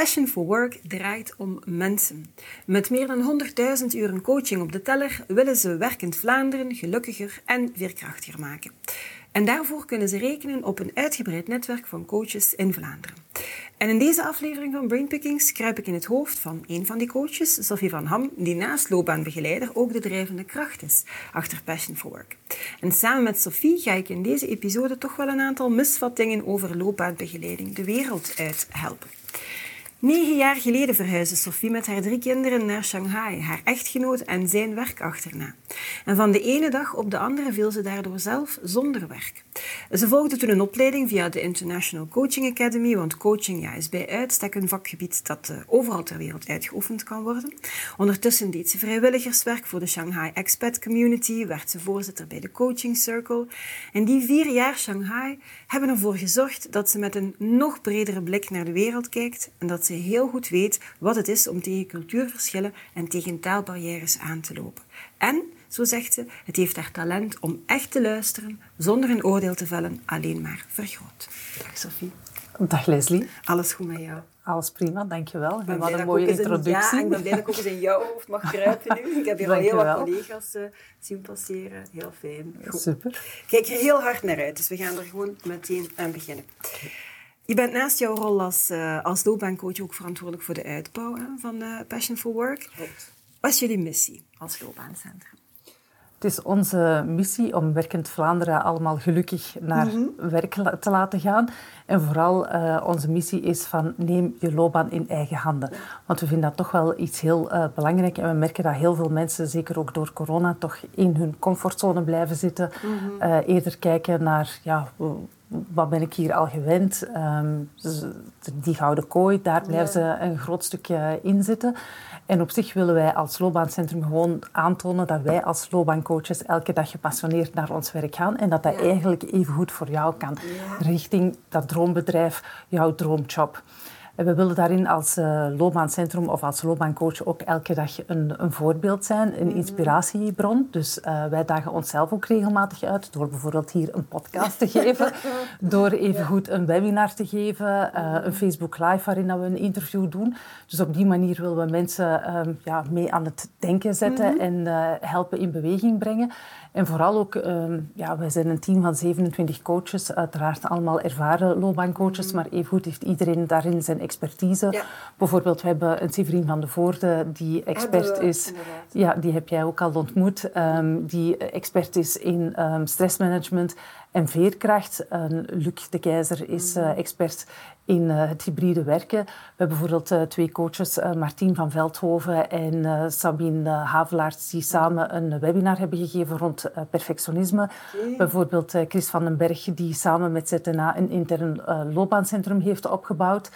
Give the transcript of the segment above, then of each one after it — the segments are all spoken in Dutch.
Passion for Work draait om mensen. Met meer dan 100.000 uren coaching op de teller willen ze werkend Vlaanderen gelukkiger en veerkrachtiger maken. En daarvoor kunnen ze rekenen op een uitgebreid netwerk van coaches in Vlaanderen. En in deze aflevering van Brainpickings kruip ik in het hoofd van een van die coaches, Sophie van Ham, die naast loopbaanbegeleider ook de drijvende kracht is achter Passion for Work. En samen met Sophie ga ik in deze episode toch wel een aantal misvattingen over loopbaanbegeleiding de wereld uit helpen. Negen jaar geleden verhuisde Sophie met haar drie kinderen naar Shanghai, haar echtgenoot en zijn werk achterna. En van de ene dag op de andere viel ze daardoor zelf zonder werk. Ze volgde toen een opleiding via de International Coaching Academy, want coaching ja, is bij uitstek een vakgebied dat uh, overal ter wereld uitgeoefend kan worden. Ondertussen deed ze vrijwilligerswerk voor de Shanghai Expat Community, werd ze voorzitter bij de Coaching Circle. En die vier jaar Shanghai hebben ervoor gezorgd dat ze met een nog bredere blik naar de wereld kijkt en dat ze heel goed weet wat het is om tegen cultuurverschillen en tegen taalbarrières aan te lopen. En, zo zegt ze, het heeft haar talent om echt te luisteren zonder een oordeel te vellen, alleen maar vergroot. Dag Sophie. Dag Leslie. Alles goed met jou? Alles prima, dankjewel. Wat een mooie introductie. ja, ik ben blij dat ik ook eens in jouw hoofd mag kruipen nu. Ik heb hier al heel wat collega's uh, zien passeren. Heel fijn. Goed. Super. Kijk er heel hard naar uit, dus we gaan er gewoon meteen aan beginnen. Je bent naast jouw rol als, uh, als loopbaancoach ook verantwoordelijk voor de uitbouw hè, van uh, Passion for Work. Klopt. Wat is jullie missie als loopbaancentrum? Het is onze missie om werkend Vlaanderen allemaal gelukkig naar mm -hmm. werk te laten gaan. En vooral uh, onze missie is van neem je loopbaan in eigen handen. Want we vinden dat toch wel iets heel uh, belangrijk. En we merken dat heel veel mensen, zeker ook door corona, toch in hun comfortzone blijven zitten. Mm -hmm. uh, eerder kijken naar... Ja, wat ben ik hier al gewend? Um, die gouden kooi, daar blijven ze een groot stukje in zitten. En op zich willen wij als loopbaancentrum gewoon aantonen dat wij als loopbaancoaches elke dag gepassioneerd naar ons werk gaan en dat dat ja. eigenlijk even goed voor jou kan. Richting dat droombedrijf, jouw droomjob. En we willen daarin als uh, loopbaancentrum of als loopbaancoach ook elke dag een, een voorbeeld zijn, een inspiratiebron. Dus uh, wij dagen onszelf ook regelmatig uit door bijvoorbeeld hier een podcast te geven, door evengoed een webinar te geven, uh, een Facebook Live waarin we een interview doen. Dus op die manier willen we mensen um, ja, mee aan het denken zetten -hmm. en helpen in beweging brengen. En vooral ook, um, ja, wij zijn een team van 27 coaches, uiteraard allemaal ervaren loopbaancoaches, mm. maar evengoed heeft iedereen daarin zijn expertise. Ja. Bijvoorbeeld, we hebben een Severien van de Voorde die expert we, is. Inderdaad. Ja, die heb jij ook al ontmoet. Um, die expert is in um, stressmanagement en veerkracht. Uh, Luc de Keizer is uh, expert in uh, het hybride werken. We hebben bijvoorbeeld uh, twee coaches, Martien van Veldhoven en Sabine Havelaerts, die samen een webinar hebben gegeven rond perfectionisme. Okay. Bijvoorbeeld Chris van den Berg, die samen met ZNA een intern loopbaancentrum heeft opgebouwd.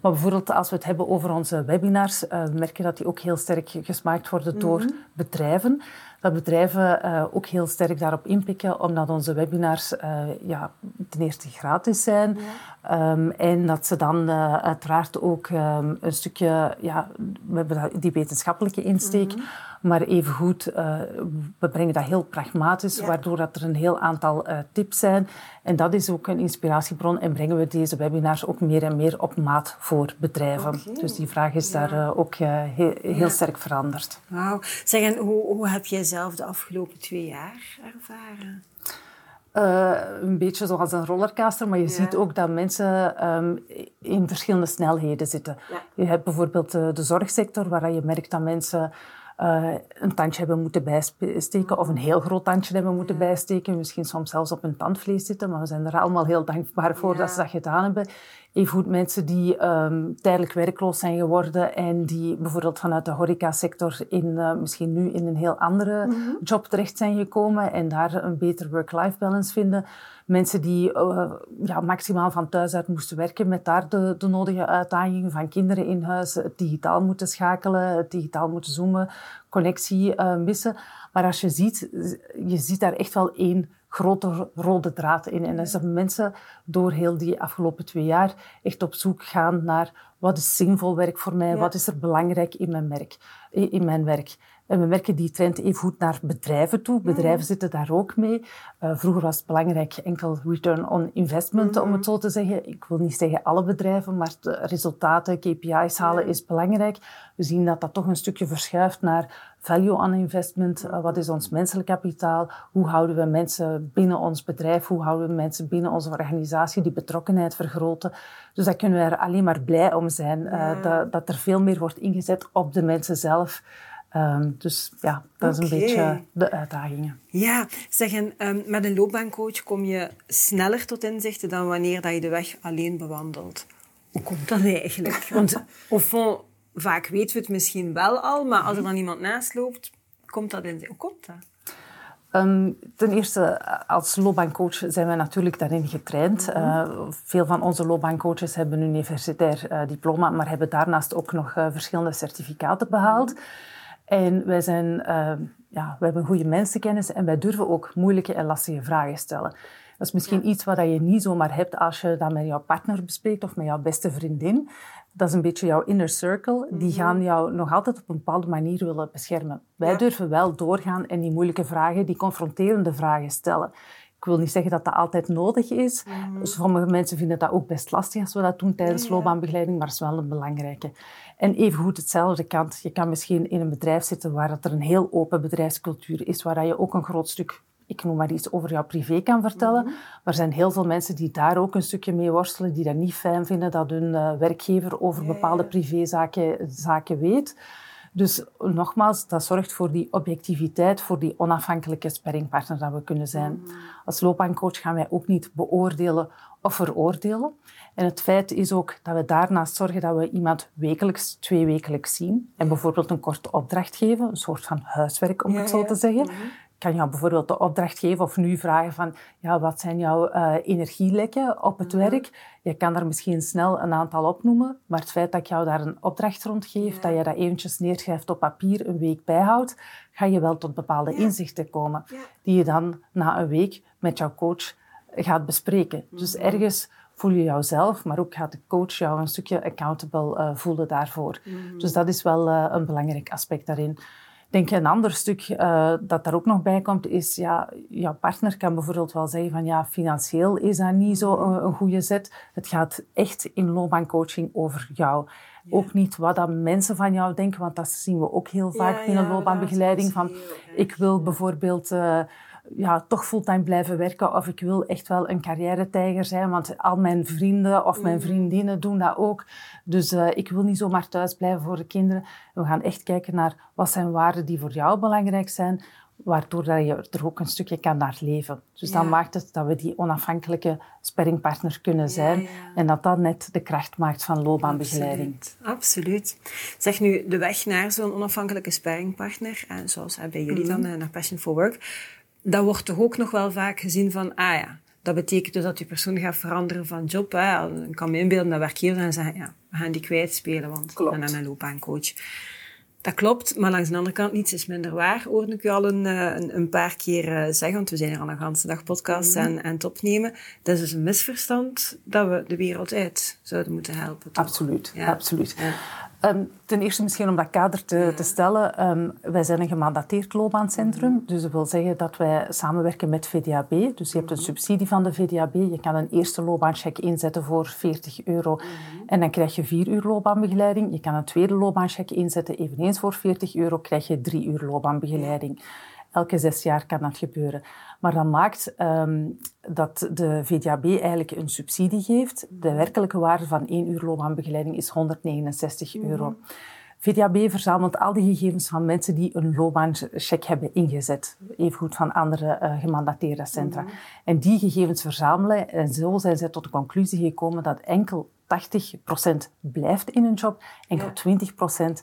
Maar bijvoorbeeld als we het hebben over onze webinars, we merken dat die ook heel sterk gesmaakt worden door mm -hmm. bedrijven dat bedrijven uh, ook heel sterk daarop inpikken, omdat onze webinars uh, ja, ten eerste gratis zijn. Ja. Um, en dat ze dan uh, uiteraard ook um, een stukje, ja, we hebben die wetenschappelijke insteek, mm -hmm. maar evengoed, we brengen dat heel pragmatisch, ja. waardoor dat er een heel aantal tips zijn. En dat is ook een inspiratiebron en brengen we deze webinars ook meer en meer op maat voor bedrijven. Okay. Dus die vraag is ja. daar ook heel, heel sterk veranderd. Wauw. Zeg, en hoe, hoe heb jij de afgelopen twee jaar ervaren? Uh, een beetje zoals een rollercoaster, maar je ja. ziet ook dat mensen um, in verschillende snelheden zitten. Ja. Je hebt bijvoorbeeld de, de zorgsector, waar je merkt dat mensen uh, een tandje hebben moeten bijsteken of een heel groot tandje hebben moeten ja. bijsteken. Misschien soms zelfs op hun tandvlees zitten, maar we zijn er allemaal heel dankbaar voor ja. dat ze dat gedaan hebben. Evengoed mensen die um, tijdelijk werkloos zijn geworden en die bijvoorbeeld vanuit de horecasector in, uh, misschien nu in een heel andere mm -hmm. job terecht zijn gekomen en daar een betere work-life balance vinden. Mensen die uh, ja, maximaal van thuis uit moesten werken met daar de, de nodige uitdagingen van kinderen in huis, het digitaal moeten schakelen, het digitaal moeten zoomen, connectie uh, missen. Maar als je ziet, je ziet daar echt wel één grote rode draad in. En is dat mensen door heel die afgelopen twee jaar echt op zoek gaan naar wat is zinvol werk voor mij, ja. wat is er belangrijk in mijn, werk, in mijn werk. En we merken die trend even goed naar bedrijven toe. Bedrijven mm. zitten daar ook mee. Uh, vroeger was het belangrijk enkel return on investment, mm. om het zo te zeggen. Ik wil niet zeggen alle bedrijven, maar de resultaten, KPI's halen is belangrijk. We zien dat dat toch een stukje verschuift naar value on investment. Uh, wat is ons menselijk kapitaal? Hoe houden we mensen binnen ons bedrijf? Hoe houden we mensen binnen onze organisatie die betrokkenheid vergroten? Dus daar kunnen we er alleen maar blij om zijn. Uh, dat, dat er veel meer wordt ingezet op de mensen zelf. Um, dus ja, dat is een beetje de uitdagingen. Ja, zeggen, um, met een loopbaancoach kom je sneller tot inzichten dan wanneer dat je de weg alleen bewandelt. Hoe komt dat eigenlijk? Want fond, vaak weten we het misschien wel al, maar als er dan iemand naast loopt, komt dat in. Hoe komt dat? Um, ten eerste, als loopbaancoach zijn wij natuurlijk daarin getraind. Mm -hmm. uh, veel van onze loopbaancoaches hebben een universitair uh, diploma, maar hebben daarnaast ook nog uh, verschillende certificaten behaald. Mm -hmm. En wij, zijn, uh, ja, we hebben goede mensenkennis en wij durven ook moeilijke en lastige vragen stellen. Dat is misschien ja. iets wat je niet zomaar hebt als je dat met jouw partner bespreekt of met jouw beste vriendin. Dat is een beetje jouw inner circle. Die mm -hmm. gaan jou nog altijd op een bepaalde manier willen beschermen. Wij ja. durven wel doorgaan en die moeilijke vragen, die confronterende vragen stellen. Ik wil niet zeggen dat dat altijd nodig is. Mm. Sommige mensen vinden dat ook best lastig als we dat doen tijdens ja, loopbaanbegeleiding, maar het is wel een belangrijke. En evengoed hetzelfde kant. Je kan misschien in een bedrijf zitten waar het er een heel open bedrijfscultuur is, waar je ook een groot stuk, ik noem maar iets, over jouw privé kan vertellen. Mm -hmm. Maar er zijn heel veel mensen die daar ook een stukje mee worstelen, die dat niet fijn vinden dat hun uh, werkgever over ja, bepaalde privézaken zaken weet. Dus nogmaals, dat zorgt voor die objectiviteit, voor die onafhankelijke sparringpartner dat we kunnen zijn. Mm. Als loopbaancoach gaan wij ook niet beoordelen of veroordelen. En het feit is ook dat we daarnaast zorgen dat we iemand wekelijks, twee wekelijks zien. En bijvoorbeeld een korte opdracht geven, een soort van huiswerk om ja, het zo te zeggen. Ja. Kan jou bijvoorbeeld de opdracht geven of nu vragen van, ja, wat zijn jouw uh, energielekken op het ja. werk? Je kan daar misschien snel een aantal opnoemen, maar het feit dat ik jou daar een opdracht rond geef, dat je dat eventjes neerschrijft op papier, een week bijhoudt, ga je wel tot bepaalde inzichten komen, die je dan na een week met jouw coach gaat bespreken. Dus mhm. ergens voel je jouzelf, maar ook gaat de coach jou een stukje accountable uh, voelen daarvoor. Mm. Dus dat is wel uh, een belangrijk aspect daarin. Denk een ander stuk uh, dat daar ook nog bij komt, is ja, jouw partner kan bijvoorbeeld wel zeggen van ja, financieel is dat niet zo een, een goede zet. Het gaat echt in loopbaancoaching over jou. Ja. Ook niet wat dan mensen van jou denken, want dat zien we ook heel vaak ja, binnen ja, loopbaanbegeleiding. Van, ik wil bijvoorbeeld ja, toch fulltime blijven werken of ik wil echt wel een carrière-tijger zijn, want al mijn vrienden of mijn mm. vriendinnen doen dat ook. Dus uh, ik wil niet zomaar thuis blijven voor de kinderen. We gaan echt kijken naar wat zijn waarden die voor jou belangrijk zijn, waardoor dat je er ook een stukje kan naar leven. Dus ja. dan maakt het dat we die onafhankelijke sparringpartner kunnen zijn ja, ja. en dat dat net de kracht maakt van loopbaanbegeleiding. Absoluut. Absoluut. Zeg nu, de weg naar zo'n onafhankelijke sparringpartner, zoals bij jullie mm -hmm. dan, naar Passion for Work, dat wordt toch ook nog wel vaak gezien van, ah ja, dat betekent dus dat die persoon gaat veranderen van job. Hè. Ik kan me inbeelden dat werkgevers en zeggen, ja, we gaan die kwijtspelen, want klopt. en dan een loopbaancoach. Dat klopt, maar langs de andere kant, niets is minder waar, hoorde ik u al een, eh, een, een paar keer uh, zeggen, want we zijn er al een ganse dag podcasts mm. aan, aan het opnemen. Dat is dus een misverstand dat we de wereld uit zouden moeten helpen. Toch? Absoluut, ja. absoluut. Ja. Um, ten eerste misschien om dat kader te, te stellen. Um, wij zijn een gemandateerd loopbaancentrum. Dus dat wil zeggen dat wij samenwerken met VDAB. Dus je hebt een subsidie van de VDAB. Je kan een eerste loopbaancheck inzetten voor 40 euro. En dan krijg je 4 uur loopbaanbegeleiding. Je kan een tweede loopbaancheck inzetten, eveneens voor 40 euro. krijg je 3 uur loopbaanbegeleiding. Elke zes jaar kan dat gebeuren. Maar dat maakt um, dat de VDAB eigenlijk een subsidie geeft. De werkelijke waarde van één uur loopbaanbegeleiding is 169 euro. Mm -hmm. VDAB verzamelt al die gegevens van mensen die een loopbaancheck hebben ingezet. Evengoed van andere uh, gemandateerde centra. Mhm. En die gegevens verzamelen en zo zijn zij tot de conclusie gekomen dat enkel 80% blijft in een job, enkel 20%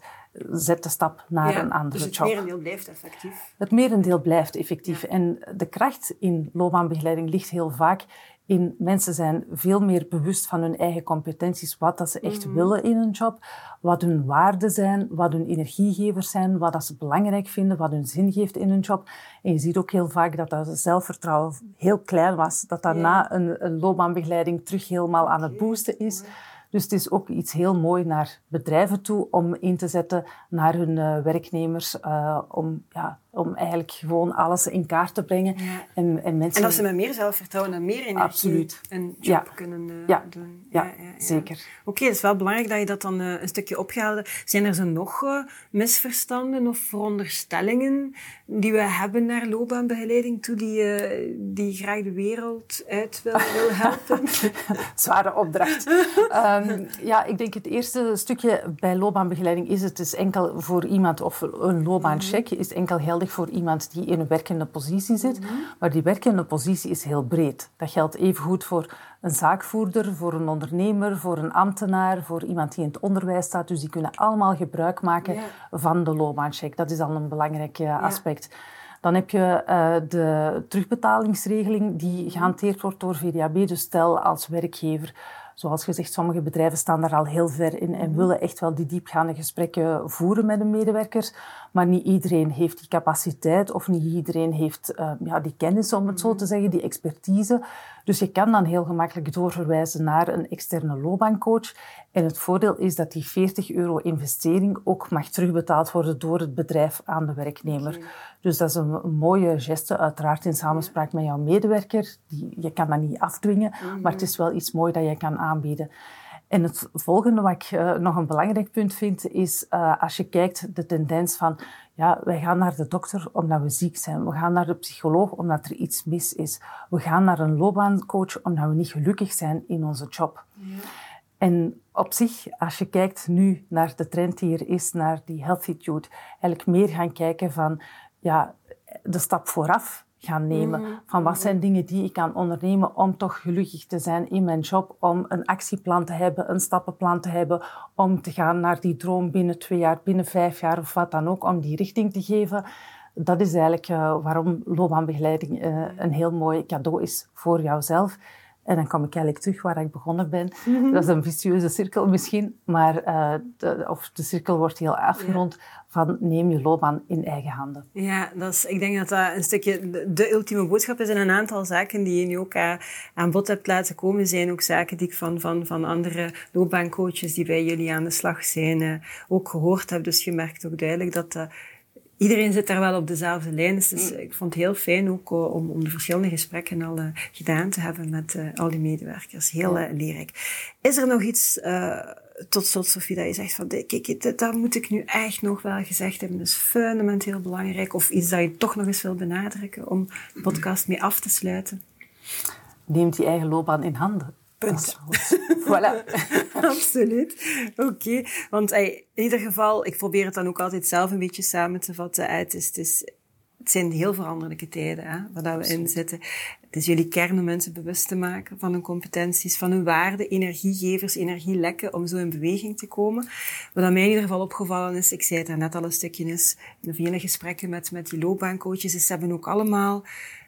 zet de stap naar een andere job. Dus het merendeel blijft effectief? Het merendeel blijft effectief. En de kracht in loopbaanbegeleiding ligt heel vaak in mensen zijn veel meer bewust van hun eigen competenties, wat dat ze echt mhm. willen in een job, wat hun waarden zijn, wat hun energiegevers zijn, wat dat ze belangrijk vinden, wat hun zin geeft in een job. En je ziet ook heel vaak dat dat zelfvertrouwen heel klein was, dat dat na een, een loopbaanbegeleiding terug helemaal aan het boosten is. Dus het is ook iets heel mooi naar bedrijven toe om in te zetten naar hun uh, werknemers, uh, om ja, om eigenlijk gewoon alles in kaart te brengen. En, en, mensen... en dat ze met meer zelfvertrouwen en meer energie Absoluut. een job kunnen uh, doen. Ja, zeker. Oké, het is wel belangrijk dat je dat dan uh, een stukje opgehaald Zijn er zo nog uh, misverstanden of veronderstellingen die we hebben naar loopbaanbegeleiding toe, die, die graag de wereld uit wil, wil helpen? Zware opdracht. um, ja, ik denk het eerste stukje bij loopbaanbegeleiding is het is enkel voor iemand, of een loopbaancheck, is enkel geldig voor iemand die in een werkende positie zit. Maar die werkende positie is heel breed. Dat geldt evengoed voor een zaakvoerder, voor een ondernemer, voor een ambtenaar, voor iemand die in het onderwijs staat. Dus die kunnen allemaal gebruik maken van de loopbaancheck. Dat is al een belangrijk eh, aspect. Dan heb je uh, de terugbetalingsregeling die gehanteerd wordt door VDAB. Dus stel als werkgever zoals gezegd, sommige bedrijven staan daar al heel ver in en mhm. willen echt wel die diepgaande gesprekken voeren met de medewerkers. Maar niet iedereen heeft die capaciteit of niet iedereen heeft uh, ja, die kennis, om het zo te mhm. zeggen, die expertise. Dus je kan dan heel gemakkelijk doorverwijzen naar een externe loopbaancoach. En het voordeel is dat die 40 euro investering ook mag terugbetaald worden door het bedrijf aan de werknemer. Dus dat is een, mooie geste, uiteraard in samenspraak met jouw medewerker. Die, je kan dat niet afdwingen, mhm. maar het is wel iets moois dat je kan aanbieden. En het volgende wat ik uh, nog een belangrijk punt vind, is uh, als je kijkt de tendens van, ja, wij gaan naar de dokter omdat we ziek zijn. We gaan naar de psycholoog omdat er iets mis is. We gaan naar een loopbaancoach omdat we niet gelukkig zijn in onze job. Ja. En op zich, als je kijkt nu naar de trend die er is, naar die healthitude, eigenlijk meer gaan kijken van, ja, de stap vooraf gaan nemen. Mhm. Van wat zijn dingen die ik kan ondernemen om toch gelukkig te zijn in mijn job, om een actieplan te hebben, een stappenplan te hebben, om te gaan naar die droom binnen twee jaar, binnen vijf jaar of wat dan ook, om die richting te geven. Dat is eigenlijk uh, waarom loopbaanbegeleiding uh, een heel mooi cadeau is voor jouzelf. En dan kom ik eigenlijk terug waar ik begonnen ben. Mhm. Dat is een vicieuze cirkel misschien, maar uh, de, of de cirkel wordt heel afgerond van neem je loopbaan in eigen handen. Ja, dat is, ik denk dat dat een stukje de, ultieme boodschap is. En een aantal zaken die je nu ook uh, aan bod hebt laten komen, zijn ook zaken die ik van, van, van andere loopbaancoaches die bij jullie aan de slag zijn uh, ook gehoord heb. Dus je merkt ook duidelijk dat iedereen zit daar wel op dezelfde lijn. Dus, dus ik vond het heel fijn ook eh, om, om de verschillende gesprekken al uh, gedaan te hebben met uh, al die medewerkers. Heel uh, leerrijk. Is er nog iets tot slot, Sofie, dat je zegt van, kijk, dat moet ik nu echt nog wel gezegd hebben. Dat is fundamenteel belangrijk. Of iets dat je toch nog eens wil benadrukken om de podcast mee af te sluiten. Neemt die eigen loopbaan in handen. Punt. voilà. Absoluut. Oké. Want in ieder geval, ik probeer het dan ook altijd zelf een beetje samen te vatten. Het, is, het, is, het zijn heel veranderlijke tijden hè, waar we in zitten. Het is jullie kern om mensen bewust te maken van hun competenties, van hun waarden, energiegevers, energielekken, om zo in beweging te komen. Wat mij in ieder geval opgevallen is, ik zei het net al een stukje is, in de vele gesprekken met, met die loopbaancoaches, is ze hebben ook allemaal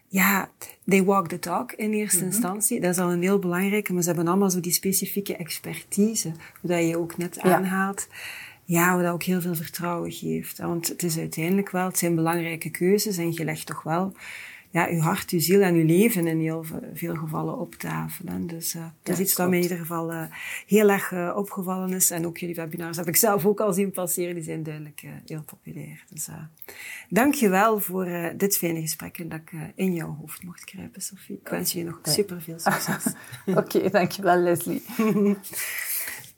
ja, they walk the talk in eerste mhm. instantie. Dat is al een heel belangrijke, maar ze hebben allemaal zo die specifieke expertise, hoe dat je ook net aanhaalt. Ja, wat dat ook heel veel vertrouwen geeft. Want het is uiteindelijk wel, het zijn belangrijke keuzes en je legt toch wel ja, uw hart, uw ziel en uw leven in heel veel gevallen op tafel. Dus uh, dat is iets wat mij in ieder geval uh, heel erg uh, opgevallen is. En ook jullie webinars heb ik zelf ook al zien passeren. Die zijn duidelijk heel populair. Dus dank je wel voor dit fijne gesprek en dat ik in jouw hoofd mocht kruipen, Sophie. Ik wens je nog super veel succes. Oké, okay, dankjewel Leslie.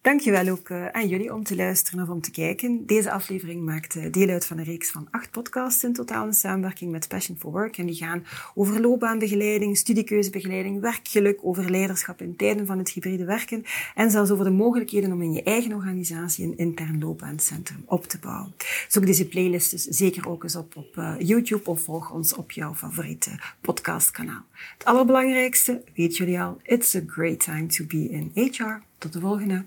Dankjewel ook uh, aan jullie om te luisteren of om te kijken. Deze aflevering maakt uh, deel uit van een reeks van acht podcasts in totaal in samenwerking met Passion for Work. En die gaan over loopbaanbegeleiding, studiekeuzebegeleiding, werkgeluk, over leiderschap in tijden van het hybride werken en zelfs over de mogelijkheden om in je eigen organisatie een intern loopbaancentrum op te bouwen. Zoek deze playlist dus zeker ook eens op op uh, YouTube of volg ons op jouw favoriete podcastkanaal. Het allerbelangrijkste, weet jullie al, it's a great time to be in HR. Tot de volgende.